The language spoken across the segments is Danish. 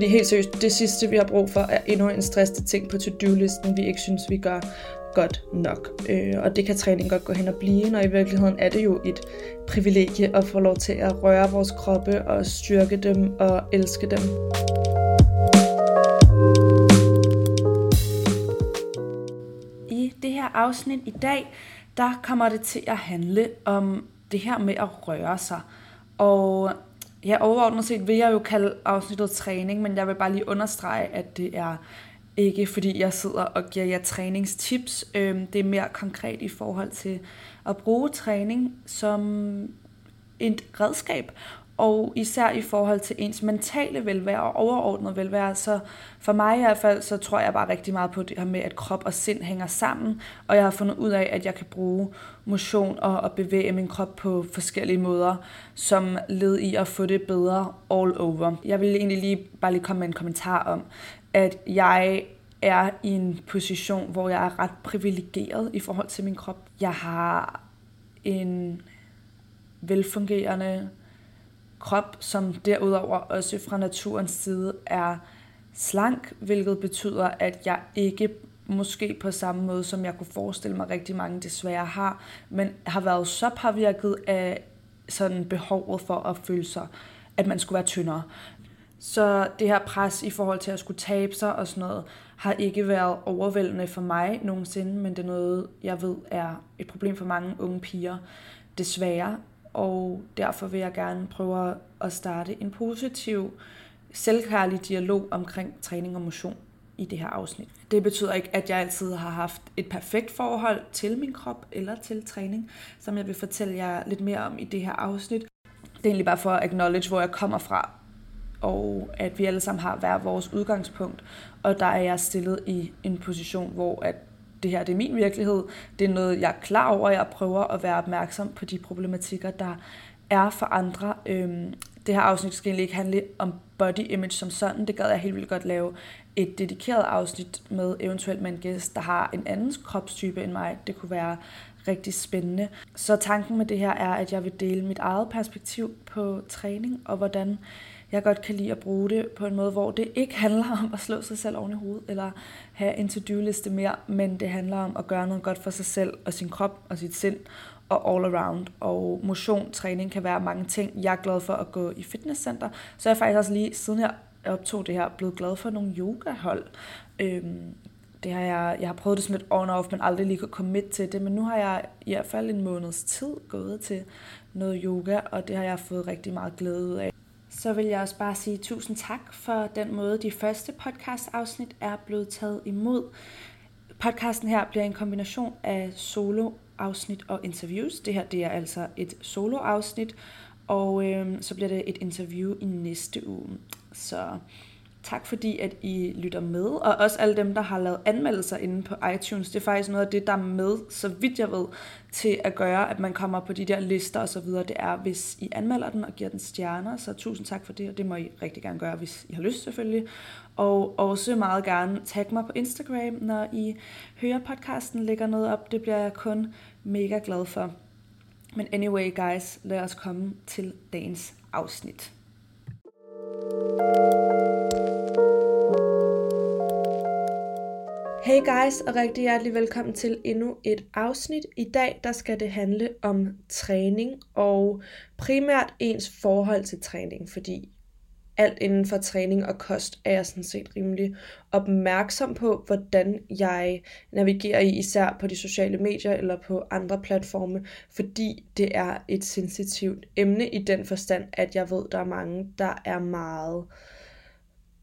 Fordi helt seriøst, det sidste vi har brug for er endnu en stressende ting på to-do-listen, vi ikke synes, vi gør godt nok. Øh, og det kan træning godt gå hen og blive, når i virkeligheden er det jo et privilegie at få lov til at røre vores kroppe og styrke dem og elske dem. I det her afsnit i dag, der kommer det til at handle om det her med at røre sig. Og ja, overordnet set vil jeg jo kalde afsnittet træning, men jeg vil bare lige understrege, at det er ikke fordi jeg sidder og giver jer træningstips. Øhm, det er mere konkret i forhold til at bruge træning som et redskab, og især i forhold til ens mentale velvære og overordnet velvære. Så for mig i hvert fald, så tror jeg bare rigtig meget på det her med, at krop og sind hænger sammen, og jeg har fundet ud af, at jeg kan bruge motion og, at bevæge min krop på forskellige måder, som led i at få det bedre all over. Jeg vil egentlig lige bare lige komme med en kommentar om, at jeg er i en position, hvor jeg er ret privilegeret i forhold til min krop. Jeg har en velfungerende krop, som derudover også fra naturens side er slank, hvilket betyder, at jeg ikke måske på samme måde, som jeg kunne forestille mig rigtig mange desværre har, men har været så påvirket af sådan behovet for at føle sig, at man skulle være tyndere. Så det her pres i forhold til at skulle tabe sig og sådan noget, har ikke været overvældende for mig nogensinde, men det er noget, jeg ved er et problem for mange unge piger, desværre. Og derfor vil jeg gerne prøve at starte en positiv, selvkærlig dialog omkring træning og motion i det her afsnit. Det betyder ikke, at jeg altid har haft et perfekt forhold til min krop eller til træning, som jeg vil fortælle jer lidt mere om i det her afsnit. Det er egentlig bare for at acknowledge, hvor jeg kommer fra, og at vi alle sammen har hver vores udgangspunkt, og der er jeg stillet i en position, hvor at det her det er min virkelighed, det er noget, jeg er klar over, jeg prøver at være opmærksom på de problematikker, der er for andre. Øhm, det her afsnit skal egentlig ikke handle om body image som sådan, det gad jeg helt vildt godt lave et dedikeret afsnit med eventuelt med en gæst, der har en anden kropstype end mig. Det kunne være rigtig spændende. Så tanken med det her er, at jeg vil dele mit eget perspektiv på træning, og hvordan jeg godt kan lide at bruge det på en måde, hvor det ikke handler om at slå sig selv oven i hovedet, eller have en to-do-liste mere, men det handler om at gøre noget godt for sig selv og sin krop og sit sind, og all around. Og motion, træning kan være mange ting. Jeg er glad for at gå i fitnesscenter, så jeg er faktisk også lige, siden jeg optog det her, blevet glad for nogle yogahold. Øhm, det har jeg, jeg har prøvet det som et on-off, men aldrig lige kunne komme til det. Men nu har jeg i hvert fald en måneds tid gået til noget yoga, og det har jeg fået rigtig meget glæde ud af så vil jeg også bare sige tusind tak for den måde, de første podcast-afsnit er blevet taget imod. Podcasten her bliver en kombination af solo-afsnit og interviews. Det her det er altså et solo-afsnit, og øh, så bliver det et interview i næste uge. Så Tak fordi, at I lytter med, og også alle dem, der har lavet anmeldelser inde på iTunes. Det er faktisk noget af det, der er med, så vidt jeg ved, til at gøre, at man kommer på de der lister osv. Det er, hvis I anmelder den og giver den stjerner, så tusind tak for det, og det må I rigtig gerne gøre, hvis I har lyst selvfølgelig. Og også meget gerne tag mig på Instagram, når I hører podcasten lægger noget op. Det bliver jeg kun mega glad for. Men anyway guys, lad os komme til dagens afsnit. Hey guys, og rigtig hjertelig velkommen til endnu et afsnit. I dag der skal det handle om træning, og primært ens forhold til træning, fordi alt inden for træning og kost er jeg sådan set rimelig opmærksom på, hvordan jeg navigerer i, især på de sociale medier eller på andre platforme, fordi det er et sensitivt emne i den forstand, at jeg ved, der er mange, der er meget øh,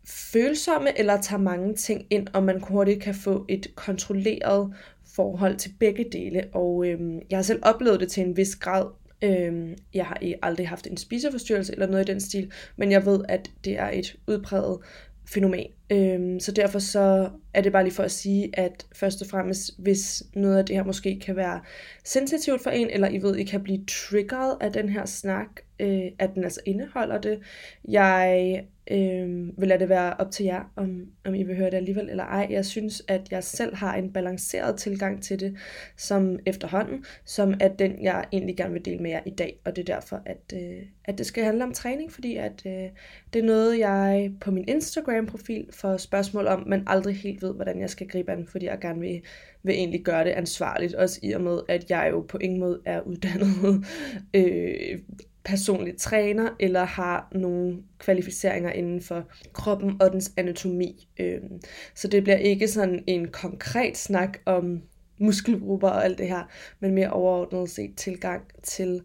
følsomme eller tager mange ting ind, og man hurtigt kan få et kontrolleret forhold til begge dele. Og øhm, jeg har selv oplevet det til en vis grad. Øhm, jeg har aldrig haft en spiseforstyrrelse eller noget i den stil, men jeg ved, at det er et udpræget fænomen. Øhm, så derfor så er det bare lige for at sige, at først og fremmest, hvis noget af det her måske kan være sensitivt for en, eller I ved, I kan blive triggeret af den her snak, øh, at den altså indeholder det. Jeg øh, vil lade det være op til jer, om, om I vil høre det alligevel eller ej. Jeg synes, at jeg selv har en balanceret tilgang til det, som efterhånden, som at den, jeg egentlig gerne vil dele med jer i dag. Og det er derfor, at, øh, at det skal handle om træning, fordi at øh, det er noget, jeg på min Instagram-profil får spørgsmål om, men aldrig helt ved, hvordan jeg skal gribe an, fordi jeg gerne vil, vil egentlig gøre det ansvarligt, også i og med, at jeg jo på ingen måde er uddannet øh, personlig træner, eller har nogle kvalificeringer inden for kroppen og dens anatomi. Øhm, så det bliver ikke sådan en konkret snak om muskelgrupper og alt det her, men mere overordnet set tilgang til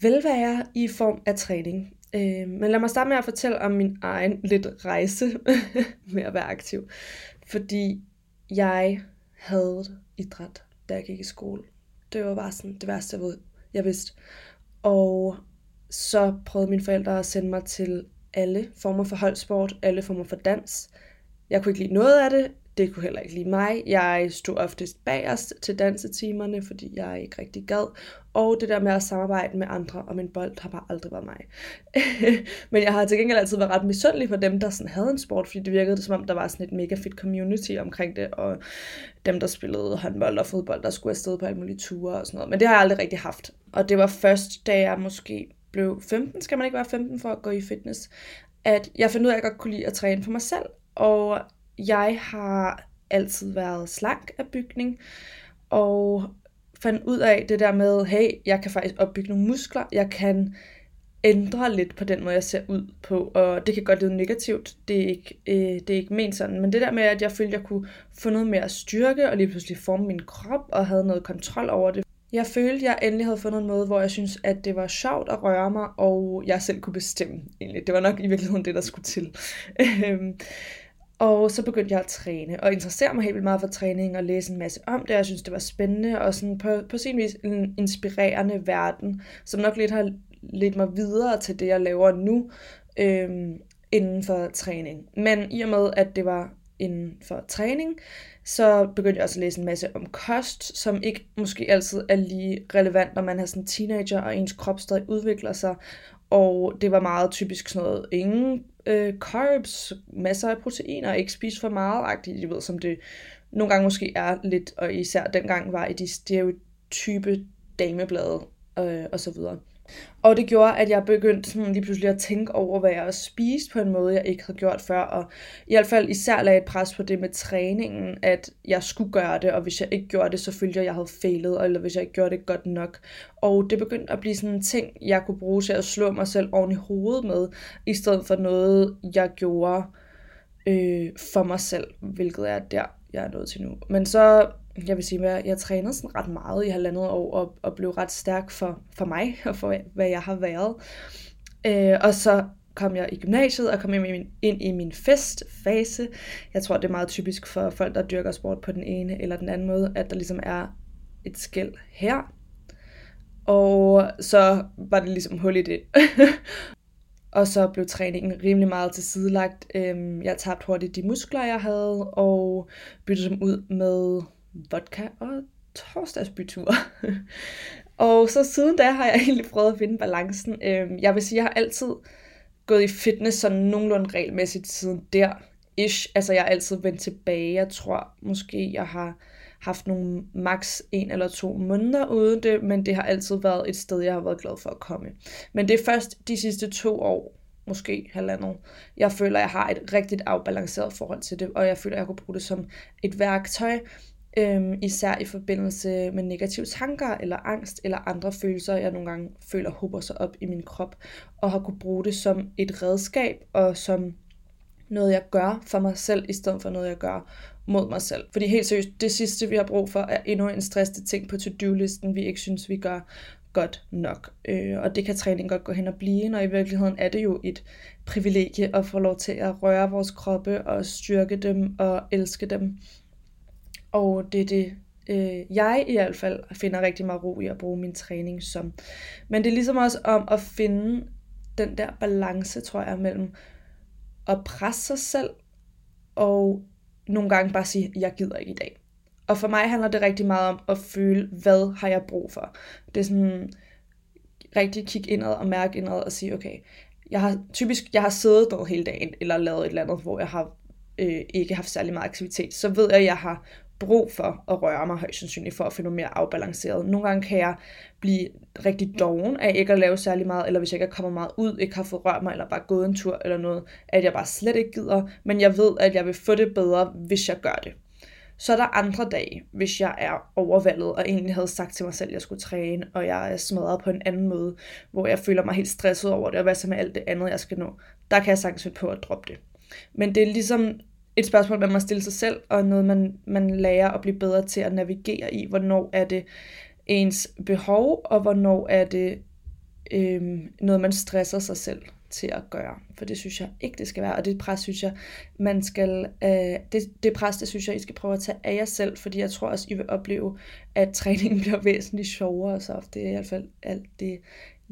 velvære i form af træning. Øhm, men lad mig starte med at fortælle om min egen lidt rejse med at være aktiv. Fordi jeg havde idræt, da jeg gik i skole. Det var bare sådan det værste, jeg vidste. Og så prøvede mine forældre at sende mig til alle former for holdsport, alle former for dans. Jeg kunne ikke lide noget af det, det kunne heller ikke lide mig. Jeg stod oftest bagerst til dansetimerne, fordi jeg ikke rigtig gad. Og det der med at samarbejde med andre om en bold har bare aldrig været mig. Men jeg har til gengæld altid været ret misundelig for dem, der sådan havde en sport, fordi det virkede som om, der var sådan et mega fedt community omkring det, og dem, der spillede håndbold og fodbold, der skulle afsted på alle mulige ture og sådan noget. Men det har jeg aldrig rigtig haft. Og det var først, da jeg måske blev 15, skal man ikke være 15 for at gå i fitness, at jeg fandt ud af, at jeg godt kunne lide at træne for mig selv. Og jeg har altid været slank af bygning, og fandt ud af det der med, hey, jeg kan faktisk opbygge nogle muskler, jeg kan ændre lidt på den måde, jeg ser ud på, og det kan godt lyde negativt, det er ikke, øh, det er ikke ment sådan, men det der med, at jeg følte, at jeg kunne få noget mere styrke, og lige pludselig forme min krop, og havde noget kontrol over det. Jeg følte, jeg endelig havde fundet en måde, hvor jeg synes, at det var sjovt at røre mig, og jeg selv kunne bestemme, egentlig. Det var nok i virkeligheden det, der skulle til. Øhm, og så begyndte jeg at træne, og interessere mig helt vildt meget for træning, og læse en masse om det. Jeg synes, det var spændende, og sådan på, på sin vis en inspirerende verden, som nok lidt har ledt mig videre til det, jeg laver nu, øhm, inden for træning. Men i og med, at det var inden for træning, så begyndte jeg også at læse en masse om kost, som ikke måske altid er lige relevant, når man er sådan en teenager, og ens krop stadig udvikler sig. Og det var meget typisk sådan noget, ingen øh, carbs, masser af proteiner, ikke spise for meget, agtigt, I ved, som det nogle gange måske er lidt, og især dengang var i de stereotype dameblade øh, og så videre. Og det gjorde, at jeg begyndte sådan lige pludselig at tænke over, hvad jeg spiste på en måde, jeg ikke havde gjort før. Og i hvert fald især lagde et pres på det med træningen, at jeg skulle gøre det, og hvis jeg ikke gjorde det, så følte jeg, at jeg havde fejlet, eller hvis jeg ikke gjorde det godt nok. Og det begyndte at blive sådan en ting, jeg kunne bruge til at slå mig selv oven i hovedet med, i stedet for noget, jeg gjorde øh, for mig selv, hvilket er der, jeg er nået til nu. Men så jeg vil sige, at jeg trænede sådan ret meget i halvandet år, og, og blev ret stærk for, for mig, og for hvad jeg har været. Øh, og så kom jeg i gymnasiet og kom ind i min, ind i min festfase. Jeg tror, det er meget typisk for folk, der dyrker sport på den ene eller den anden måde, at der ligesom er et skæld her. Og så var det ligesom hul i det. og så blev træningen rimelig meget til sidelagt. Øhm, jeg tabte hurtigt de muskler, jeg havde, og byttede dem ud med vodka og torsdagsbytur. og så siden da har jeg egentlig prøvet at finde balancen. Øhm, jeg vil sige, jeg har altid gået i fitness sådan nogenlunde regelmæssigt siden der. Ish. Altså jeg har altid vendt tilbage. Jeg tror måske, jeg har haft nogle max en eller to måneder uden det, men det har altid været et sted, jeg har været glad for at komme. Men det er først de sidste to år, måske halvandet, jeg føler, jeg har et rigtigt afbalanceret forhold til det, og jeg føler, jeg kunne bruge det som et værktøj, Øhm, især i forbindelse med negative tanker eller angst eller andre følelser, jeg nogle gange føler hopper sig op i min krop, og har kunne bruge det som et redskab og som noget, jeg gør for mig selv, i stedet for noget, jeg gør mod mig selv. Fordi helt seriøst, det sidste, vi har brug for, er endnu en stressende ting på to-do-listen, vi ikke synes, vi gør godt nok. Øh, og det kan træning godt gå hen og blive, når i virkeligheden er det jo et privilegie at få lov til at røre vores kroppe og styrke dem og elske dem og det er det, øh, jeg i hvert fald finder rigtig meget ro i at bruge min træning som. Men det er ligesom også om at finde den der balance, tror jeg, mellem at presse sig selv og nogle gange bare sige, jeg gider ikke i dag. Og for mig handler det rigtig meget om at føle, hvad har jeg brug for. Det er sådan rigtig kigge indad og mærke indad og sige, okay, jeg har typisk jeg har siddet der hele dagen, eller lavet et eller andet, hvor jeg har øh, ikke haft særlig meget aktivitet, så ved jeg, at jeg har brug for at røre mig højst sandsynligt for at finde noget mere afbalanceret. Nogle gange kan jeg blive rigtig doven af ikke at lave særlig meget, eller hvis jeg ikke er kommet meget ud, ikke har fået rørt mig, eller bare gået en tur eller noget, at jeg bare slet ikke gider, men jeg ved, at jeg vil få det bedre, hvis jeg gør det. Så er der andre dage, hvis jeg er overvældet og egentlig havde sagt til mig selv, at jeg skulle træne, og jeg er smadret på en anden måde, hvor jeg føler mig helt stresset over det, og hvad så med alt det andet, jeg skal nå. Der kan jeg sagtens finde på at droppe det. Men det er ligesom et spørgsmål, man må stille sig selv, og noget, man, man lærer at blive bedre til at navigere i. Hvornår er det ens behov, og hvornår er det øh, noget, man stresser sig selv til at gøre. For det synes jeg ikke, det skal være. Og det pres, synes jeg, man skal... Øh, det, det pres, det synes jeg, I skal prøve at tage af jer selv, fordi jeg tror også, I vil opleve, at træningen bliver væsentligt sjovere. Så det er i hvert fald alt det,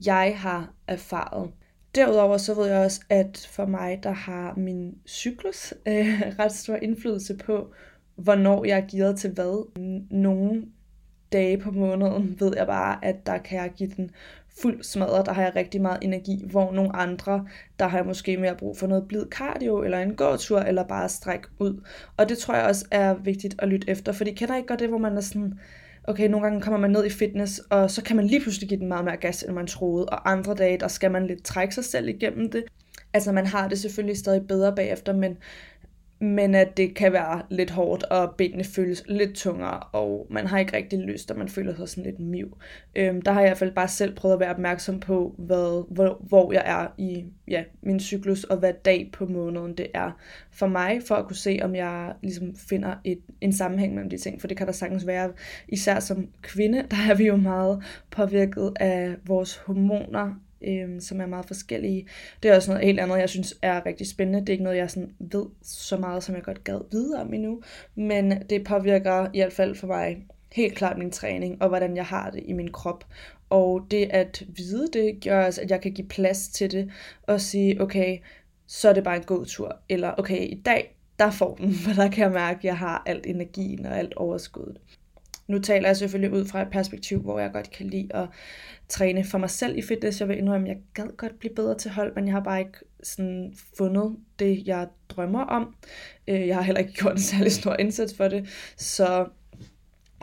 jeg har erfaret. Derudover så ved jeg også, at for mig, der har min cyklus øh, ret stor indflydelse på, hvornår jeg er gearet til hvad. Nogle dage på måneden ved jeg bare, at der kan jeg give den fuld smadret, der har jeg rigtig meget energi, hvor nogle andre, der har jeg måske mere brug for noget blid cardio, eller en gåtur, eller bare stræk ud. Og det tror jeg også er vigtigt at lytte efter, fordi kender I ikke godt det, hvor man er sådan, okay, nogle gange kommer man ned i fitness, og så kan man lige pludselig give den meget mere gas, end man troede, og andre dage, der skal man lidt trække sig selv igennem det. Altså man har det selvfølgelig stadig bedre bagefter, men men at det kan være lidt hårdt, og benene føles lidt tungere, og man har ikke rigtig lyst, og man føler sig sådan lidt miv. Øhm, der har jeg i hvert fald bare selv prøvet at være opmærksom på, hvad, hvor, hvor jeg er i ja, min cyklus, og hvad dag på måneden det er for mig, for at kunne se, om jeg ligesom finder et, en sammenhæng mellem de ting, for det kan der sagtens være. Især som kvinde, der er vi jo meget påvirket af vores hormoner, øh, som er meget forskellige. Det er også noget helt andet, jeg synes er rigtig spændende. Det er ikke noget, jeg sådan ved så meget, som jeg godt gad vide om endnu, men det påvirker i hvert fald for mig helt klart min træning, og hvordan jeg har det i min krop. Og det at vide det, gør også, at jeg kan give plads til det, og sige, okay, så er det bare en god tur. Eller okay, i dag, der får den, for der kan jeg mærke, at jeg har alt energien og alt overskuddet. Nu taler jeg selvfølgelig ud fra et perspektiv, hvor jeg godt kan lide at træne for mig selv i fitness. Jeg vil indrømme, at jeg gad godt blive bedre til hold, men jeg har bare ikke sådan fundet det, jeg drømmer om. Øh, jeg har heller ikke gjort en særlig stor indsats for det, så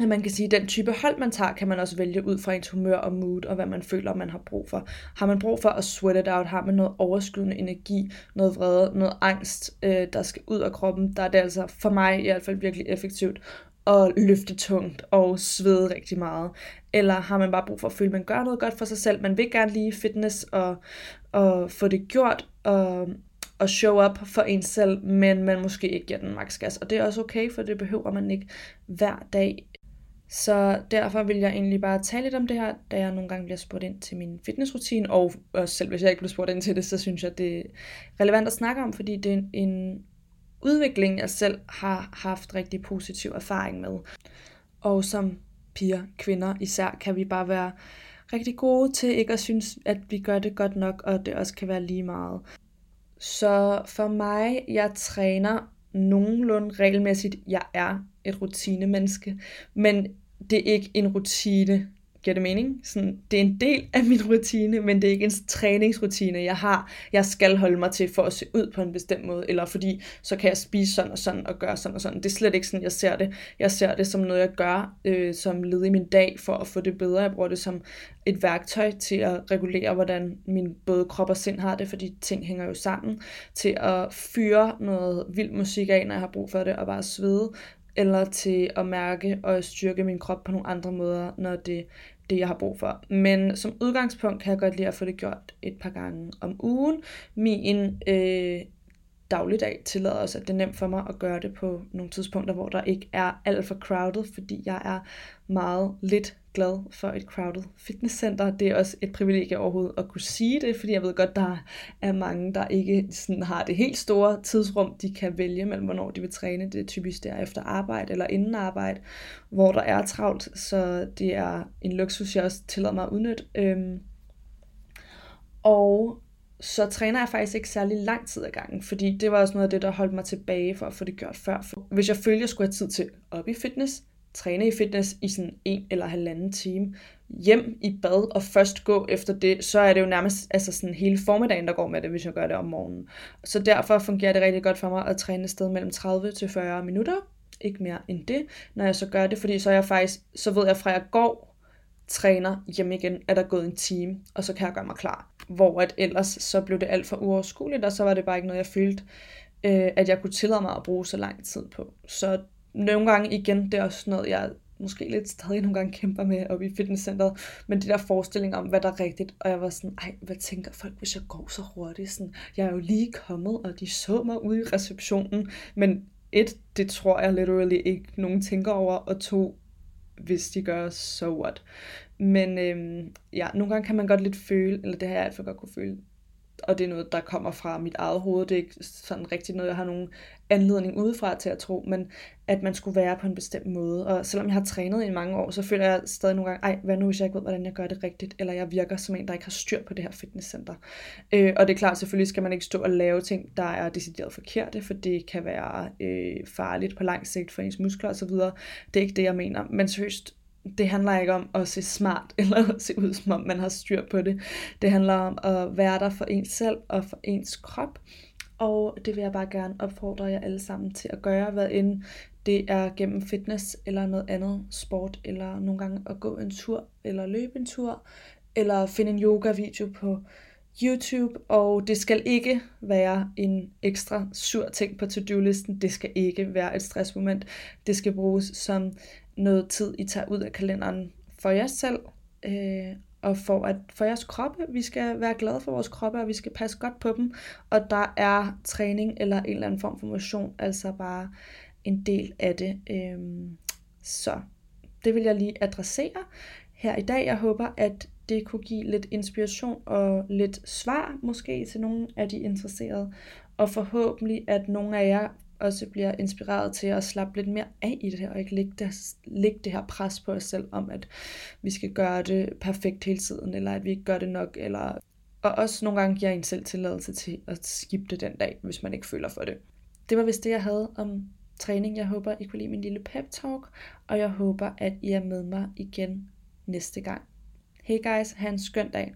man kan sige, at den type hold, man tager, kan man også vælge ud fra ens humør og mood, og hvad man føler, man har brug for. Har man brug for at sweat it out, har man noget overskydende energi, noget vrede, noget angst, øh, der skal ud af kroppen, der er det altså for mig i hvert fald virkelig effektivt at løfte tungt og svede rigtig meget? Eller har man bare brug for at føle, at man gør noget godt for sig selv? Man vil gerne lige fitness og, og få det gjort og, og show up for en selv, men man måske ikke giver den maks gas. Og det er også okay, for det behøver man ikke hver dag. Så derfor vil jeg egentlig bare tale lidt om det her, da jeg nogle gange bliver spurgt ind til min fitnessrutine, og også selv hvis jeg ikke bliver spurgt ind til det, så synes jeg, det er relevant at snakke om, fordi det er en udvikling, jeg selv har haft rigtig positiv erfaring med. Og som piger, kvinder især, kan vi bare være rigtig gode til ikke at synes, at vi gør det godt nok, og det også kan være lige meget. Så for mig, jeg træner nogenlunde regelmæssigt. Jeg er et rutinemenneske, men det er ikke en rutine, Giver det mening? Sådan, det er en del af min rutine, men det er ikke en træningsrutine, jeg har. Jeg skal holde mig til for at se ud på en bestemt måde, eller fordi så kan jeg spise sådan og sådan og gøre sådan og sådan. Det er slet ikke sådan, jeg ser det. Jeg ser det som noget, jeg gør øh, som led i min dag for at få det bedre. Jeg bruger det som et værktøj til at regulere, hvordan min både krop og sind har det, fordi ting hænger jo sammen. Til at fyre noget vild musik af, når jeg har brug for det, og bare svede eller til at mærke og styrke min krop på nogle andre måder, når det det, jeg har brug for. Men som udgangspunkt kan jeg godt lide at få det gjort et par gange om ugen. Min øh, dagligdag tillader også, at det er nemt for mig at gøre det på nogle tidspunkter, hvor der ikke er alt for crowded, fordi jeg er meget lidt glad for et crowded fitnesscenter. Det er også et privilegie overhovedet at kunne sige det, fordi jeg ved godt, der er mange, der ikke sådan har det helt store tidsrum, de kan vælge mellem, hvornår de vil træne. Det er typisk der efter arbejde eller inden arbejde, hvor der er travlt, så det er en luksus, jeg også tillader mig at udnytte. Øhm, og så træner jeg faktisk ikke særlig lang tid ad gangen, fordi det var også noget af det, der holdt mig tilbage for at få det gjort før. Hvis jeg følte, jeg skulle have tid til op i fitness, træne i fitness i sådan en eller halvanden time, hjem i bad og først gå efter det, så er det jo nærmest altså sådan hele formiddagen, der går med det, hvis jeg gør det om morgenen. Så derfor fungerer det rigtig godt for mig at træne et sted mellem 30 til 40 minutter, ikke mere end det, når jeg så gør det, fordi så er jeg faktisk, så ved jeg fra jeg går, træner hjem igen, er der gået en time, og så kan jeg gøre mig klar. Hvor at ellers så blev det alt for uoverskueligt, og så var det bare ikke noget, jeg følte, øh, at jeg kunne tillade mig at bruge så lang tid på. Så nogle gange igen, det er også noget, jeg måske lidt stadig nogle gange kæmper med oppe i fitnesscenteret, men de der forestillinger om, hvad der er rigtigt, og jeg var sådan, ej, hvad tænker folk, hvis jeg går så hurtigt? Sådan, jeg er jo lige kommet, og de så mig ude i receptionen, men et, det tror jeg literally ikke nogen tænker over, og to, hvis de gør, so what. Men øhm, ja, nogle gange kan man godt lidt føle, eller det har jeg i hvert fald godt kunne føle, og det er noget, der kommer fra mit eget hoved. Det er ikke sådan rigtigt noget, jeg har nogen anledning udefra til at tro, men at man skulle være på en bestemt måde. Og selvom jeg har trænet i mange år, så føler jeg stadig nogle gange, ej, hvad nu hvis jeg ikke ved, hvordan jeg gør det rigtigt, eller jeg virker som en, der ikke har styr på det her fitnesscenter. Øh, og det er klart, selvfølgelig skal man ikke stå og lave ting, der er decideret forkerte, for det kan være øh, farligt på lang sigt for ens muskler osv. Det er ikke det, jeg mener. Men seriøst, det handler ikke om at se smart eller at se ud som om man har styr på det. Det handler om at være der for ens selv og for ens krop. Og det vil jeg bare gerne opfordre jer alle sammen til at gøre, hvad end det er gennem fitness eller noget andet sport, eller nogle gange at gå en tur, eller løbe en tur, eller finde en yoga-video på YouTube, og det skal ikke være en ekstra sur ting på to-do-listen. Det skal ikke være et stressmoment. Det skal bruges som noget tid, I tager ud af kalenderen for jer selv, øh, og for, at, for jeres kroppe. Vi skal være glade for vores kroppe, og vi skal passe godt på dem. Og der er træning eller en eller anden form for motion, altså bare en del af det. Øh, så det vil jeg lige adressere her i dag. Jeg håber, at det kunne give lidt inspiration og lidt svar måske til nogle af de interesserede. Og forhåbentlig, at nogle af jer også bliver inspireret til at slappe lidt mere af i det her, og ikke lægge det, lægge det her pres på os selv om, at vi skal gøre det perfekt hele tiden, eller at vi ikke gør det nok, eller og også nogle gange giver en selv tilladelse til at skifte den dag, hvis man ikke føler for det. Det var vist det, jeg havde om træning. Jeg håber, I kunne lide min lille pep talk, og jeg håber, at I er med mig igen næste gang. Hey guys, have en skøn dag.